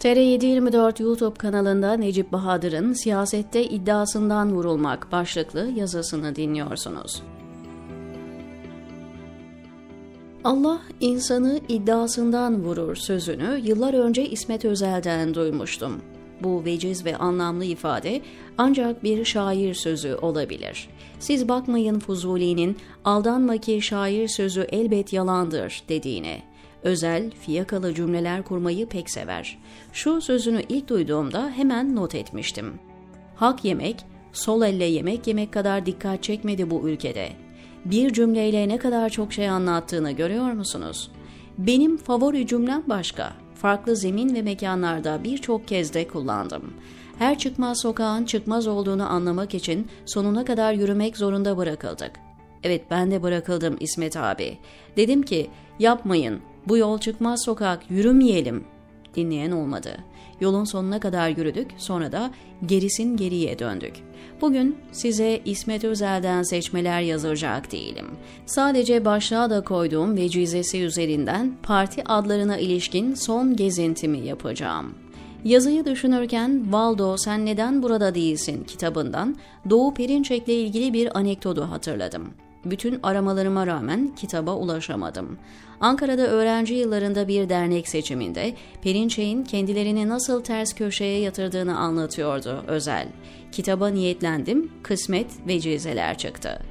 TR724 YouTube kanalında Necip Bahadır'ın siyasette iddiasından vurulmak başlıklı yazısını dinliyorsunuz. Allah insanı iddiasından vurur sözünü yıllar önce İsmet Özel'den duymuştum. Bu veciz ve anlamlı ifade ancak bir şair sözü olabilir. Siz bakmayın Fuzuli'nin aldanma ki şair sözü elbet yalandır dediğine. Özel, fiyakalı cümleler kurmayı pek sever. Şu sözünü ilk duyduğumda hemen not etmiştim. Hak yemek, sol elle yemek yemek kadar dikkat çekmedi bu ülkede. Bir cümleyle ne kadar çok şey anlattığını görüyor musunuz? Benim favori cümlem başka. Farklı zemin ve mekanlarda birçok kez de kullandım. Her çıkmaz sokağın çıkmaz olduğunu anlamak için sonuna kadar yürümek zorunda bırakıldık. Evet ben de bırakıldım İsmet abi. Dedim ki yapmayın bu yol çıkmaz sokak yürümeyelim. Dinleyen olmadı. Yolun sonuna kadar yürüdük sonra da gerisin geriye döndük. Bugün size İsmet Özel'den seçmeler yazacak değilim. Sadece başlığa da koyduğum vecizesi üzerinden parti adlarına ilişkin son gezintimi yapacağım. Yazıyı düşünürken Valdo Sen Neden Burada Değilsin kitabından Doğu Perinçek'le ilgili bir anekdotu hatırladım. Bütün aramalarıma rağmen kitaba ulaşamadım. Ankara'da öğrenci yıllarında bir dernek seçiminde Perinçek'in kendilerini nasıl ters köşeye yatırdığını anlatıyordu Özel. Kitaba niyetlendim, kısmet ve cizeler çıktı.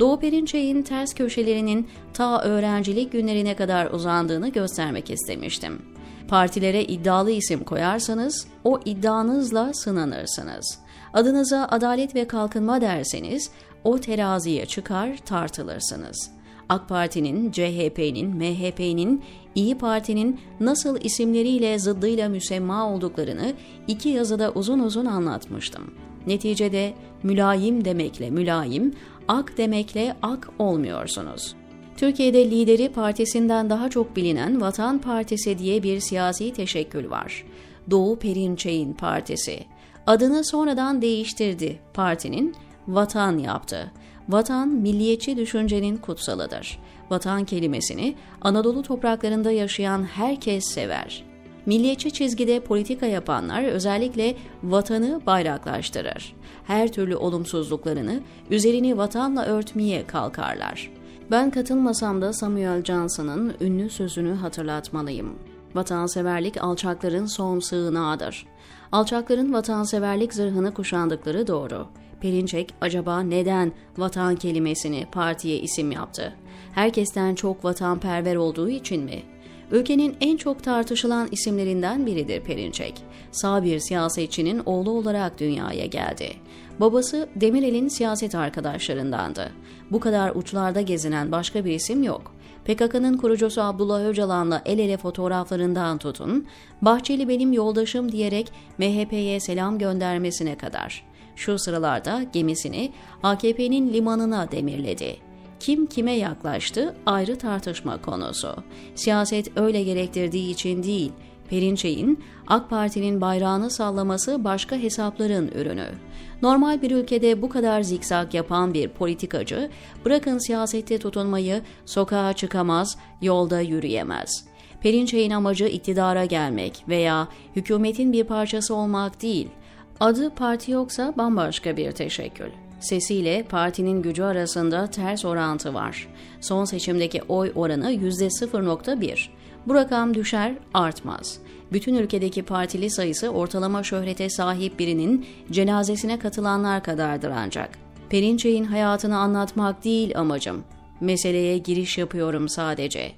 Doğu Perinçek'in ters köşelerinin ta öğrencilik günlerine kadar uzandığını göstermek istemiştim. Partilere iddialı isim koyarsanız o iddianızla sınanırsınız. Adınıza Adalet ve Kalkınma derseniz o teraziye çıkar tartılırsınız. AK Parti'nin, CHP'nin, MHP'nin, İyi Parti'nin nasıl isimleriyle zıddıyla müsemma olduklarını iki yazıda uzun uzun anlatmıştım. Neticede mülayim demekle mülayim, ak demekle ak olmuyorsunuz. Türkiye'de lideri partisinden daha çok bilinen Vatan Partisi diye bir siyasi teşekkül var. Doğu Perinçek'in partisi. Adını sonradan değiştirdi partinin, vatan yaptı. Vatan milliyetçi düşüncenin kutsalıdır. Vatan kelimesini Anadolu topraklarında yaşayan herkes sever. Milliyetçi çizgide politika yapanlar özellikle vatanı bayraklaştırır. Her türlü olumsuzluklarını üzerini vatanla örtmeye kalkarlar. Ben katılmasam da Samuel Johnson'ın ünlü sözünü hatırlatmalıyım. Vatanseverlik alçakların son sığınağıdır. Alçakların vatanseverlik zırhını kuşandıkları doğru. Perinçek acaba neden vatan kelimesini partiye isim yaptı? Herkesten çok vatanperver olduğu için mi? Ülkenin en çok tartışılan isimlerinden biridir Perinçek. Sağ bir siyasetçinin oğlu olarak dünyaya geldi. Babası Demirel'in siyaset arkadaşlarındandı. Bu kadar uçlarda gezinen başka bir isim yok. PKK'nın kurucusu Abdullah Öcalan'la el ele fotoğraflarından tutun, Bahçeli benim yoldaşım diyerek MHP'ye selam göndermesine kadar. Şu sıralarda gemisini AKP'nin limanına demirledi. Kim kime yaklaştı ayrı tartışma konusu. Siyaset öyle gerektirdiği için değil, Perinçek'in AK Parti'nin bayrağını sallaması başka hesapların ürünü. Normal bir ülkede bu kadar zikzak yapan bir politikacı, bırakın siyasette tutunmayı, sokağa çıkamaz, yolda yürüyemez. Perinçek'in amacı iktidara gelmek veya hükümetin bir parçası olmak değil. Adı parti yoksa bambaşka bir teşekkül. Sesiyle partinin gücü arasında ters orantı var. Son seçimdeki oy oranı %0.1. Bu rakam düşer, artmaz. Bütün ülkedeki partili sayısı ortalama şöhrete sahip birinin cenazesine katılanlar kadardır ancak. Perinçek'in hayatını anlatmak değil amacım. Meseleye giriş yapıyorum sadece.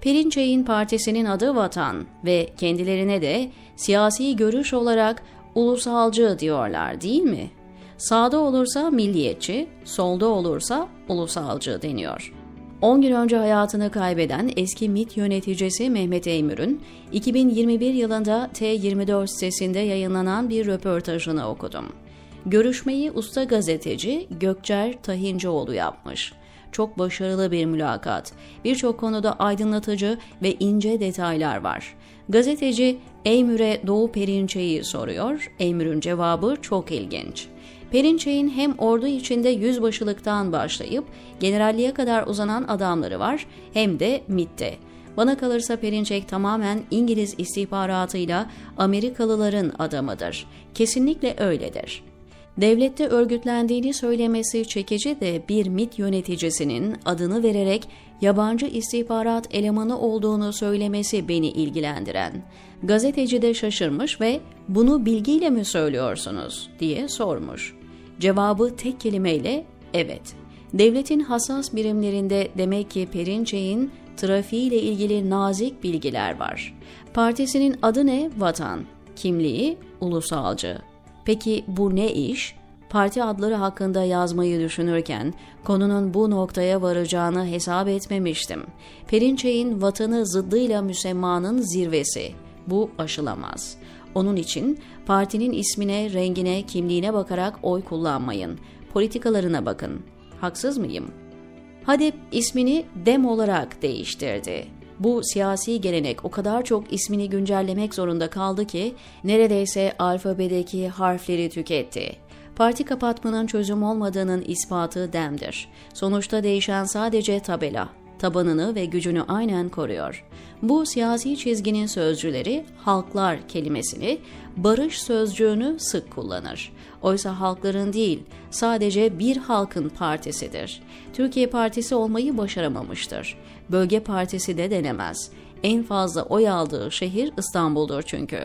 Perinçek'in partisinin adı Vatan ve kendilerine de siyasi görüş olarak ulusalcı diyorlar değil mi? Sağda olursa milliyetçi, solda olursa ulusalcı deniyor. 10 gün önce hayatını kaybeden eski MIT yöneticisi Mehmet Eymür'ün 2021 yılında T24 sitesinde yayınlanan bir röportajını okudum. Görüşmeyi usta gazeteci Gökçer Tahincioğlu yapmış. Çok başarılı bir mülakat. Birçok konuda aydınlatıcı ve ince detaylar var. Gazeteci Eymür'e Doğu Perinçe'yi soruyor. Eymür'ün cevabı çok ilginç. Perinçek'in hem ordu içinde yüzbaşılıktan başlayıp generalliğe kadar uzanan adamları var hem de MIT'te. Bana kalırsa Perinçek tamamen İngiliz istihbaratıyla Amerikalıların adamıdır. Kesinlikle öyledir. Devlette örgütlendiğini söylemesi çekici de bir MIT yöneticisinin adını vererek yabancı istihbarat elemanı olduğunu söylemesi beni ilgilendiren. Gazeteci de şaşırmış ve bunu bilgiyle mi söylüyorsunuz diye sormuş. Cevabı tek kelimeyle evet. Devletin hassas birimlerinde demek ki Perinçek'in trafiğiyle ilgili nazik bilgiler var. Partisinin adı ne? Vatan. Kimliği? Ulusalcı. Peki bu ne iş? Parti adları hakkında yazmayı düşünürken konunun bu noktaya varacağını hesap etmemiştim. Perinçek'in vatanı zıddıyla müsemmanın zirvesi. Bu aşılamaz. Onun için partinin ismine, rengine, kimliğine bakarak oy kullanmayın. Politikalarına bakın. Haksız mıyım? HADEP ismini DEM olarak değiştirdi. Bu siyasi gelenek o kadar çok ismini güncellemek zorunda kaldı ki neredeyse alfabedeki harfleri tüketti. Parti kapatmanın çözüm olmadığının ispatı DEM'dir. Sonuçta değişen sadece tabela, tabanını ve gücünü aynen koruyor. Bu siyasi çizginin sözcüleri halklar kelimesini, barış sözcüğünü sık kullanır. Oysa halkların değil, sadece bir halkın partisidir. Türkiye Partisi olmayı başaramamıştır. Bölge partisi de denemez. En fazla oy aldığı şehir İstanbul'dur çünkü.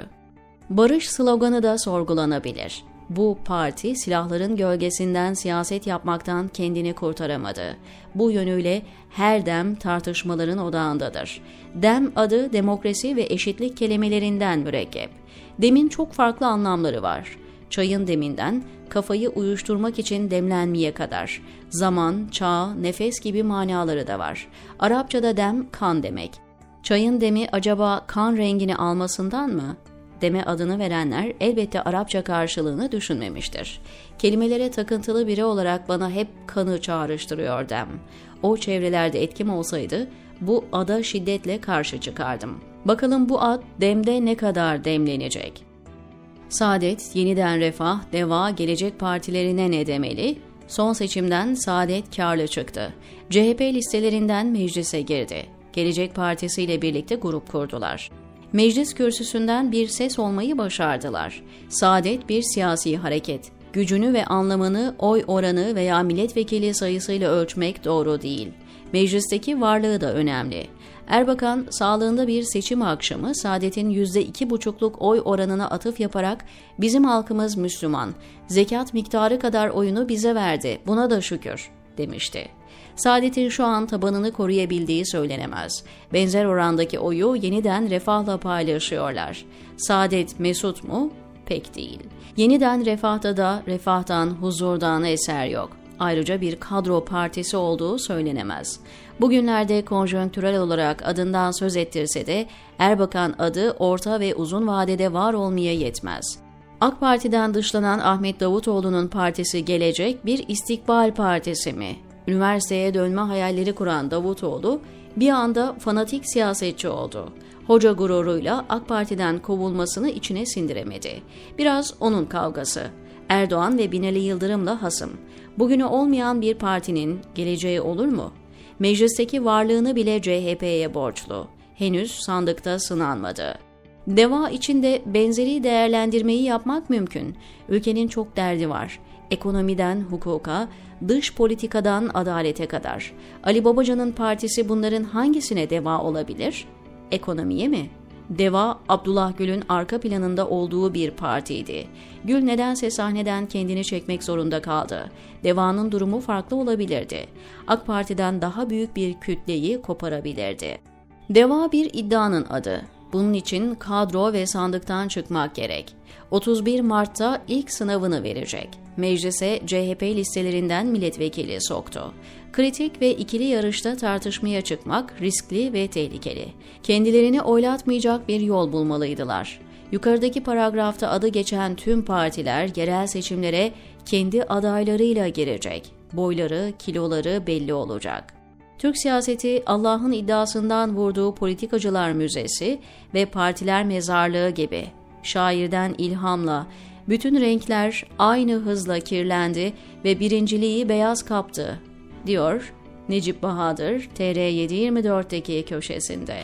Barış sloganı da sorgulanabilir. Bu parti silahların gölgesinden siyaset yapmaktan kendini kurtaramadı. Bu yönüyle her dem tartışmaların odağındadır. Dem adı demokrasi ve eşitlik kelimelerinden mürekkep. Demin çok farklı anlamları var. Çayın deminden kafayı uyuşturmak için demlenmeye kadar. Zaman, çağ, nefes gibi manaları da var. Arapçada dem kan demek. Çayın demi acaba kan rengini almasından mı? Deme adını verenler elbette Arapça karşılığını düşünmemiştir. Kelimelere takıntılı biri olarak bana hep kanı çağrıştırıyor dem. O çevrelerde etkim olsaydı bu ada şiddetle karşı çıkardım. Bakalım bu ad demde ne kadar demlenecek? Saadet, Yeniden Refah, Deva, Gelecek Partilerine ne demeli? Son seçimden Saadet karlı çıktı. CHP listelerinden meclise girdi. Gelecek Partisi ile birlikte grup kurdular meclis kürsüsünden bir ses olmayı başardılar. Saadet bir siyasi hareket. Gücünü ve anlamını oy oranı veya milletvekili sayısıyla ölçmek doğru değil. Meclisteki varlığı da önemli. Erbakan sağlığında bir seçim akşamı Saadet'in %2,5'luk oy oranına atıf yaparak bizim halkımız Müslüman, zekat miktarı kadar oyunu bize verdi, buna da şükür demişti. Saadet'in şu an tabanını koruyabildiği söylenemez. Benzer orandaki oyu yeniden refahla paylaşıyorlar. Saadet mesut mu? Pek değil. Yeniden refahta da refahtan, huzurdan eser yok. Ayrıca bir kadro partisi olduğu söylenemez. Bugünlerde konjonktürel olarak adından söz ettirse de Erbakan adı orta ve uzun vadede var olmaya yetmez. AK Parti'den dışlanan Ahmet Davutoğlu'nun partisi Gelecek bir istikbal partisi mi? Üniversiteye dönme hayalleri kuran Davutoğlu bir anda fanatik siyasetçi oldu. Hoca gururuyla AK Parti'den kovulmasını içine sindiremedi. Biraz onun kavgası. Erdoğan ve Binali Yıldırım'la hasım. Bugünü olmayan bir partinin geleceği olur mu? Meclisteki varlığını bile CHP'ye borçlu. Henüz sandıkta sınanmadı. Deva içinde benzeri değerlendirmeyi yapmak mümkün. Ülkenin çok derdi var. Ekonomiden hukuka, dış politikadan adalete kadar. Ali Babacan'ın partisi bunların hangisine deva olabilir? Ekonomiye mi? Deva, Abdullah Gül'ün arka planında olduğu bir partiydi. Gül nedense sahneden kendini çekmek zorunda kaldı. Deva'nın durumu farklı olabilirdi. AK Parti'den daha büyük bir kütleyi koparabilirdi. Deva bir iddianın adı. Bunun için kadro ve sandıktan çıkmak gerek. 31 Mart'ta ilk sınavını verecek. Meclise CHP listelerinden milletvekili soktu. Kritik ve ikili yarışta tartışmaya çıkmak riskli ve tehlikeli. Kendilerini oylatmayacak bir yol bulmalıydılar. Yukarıdaki paragrafta adı geçen tüm partiler yerel seçimlere kendi adaylarıyla girecek. Boyları, kiloları belli olacak. Türk siyaseti Allah'ın iddiasından vurduğu politikacılar müzesi ve partiler mezarlığı gibi şairden ilhamla bütün renkler aynı hızla kirlendi ve birinciliği beyaz kaptı, diyor Necip Bahadır TR724'deki köşesinde.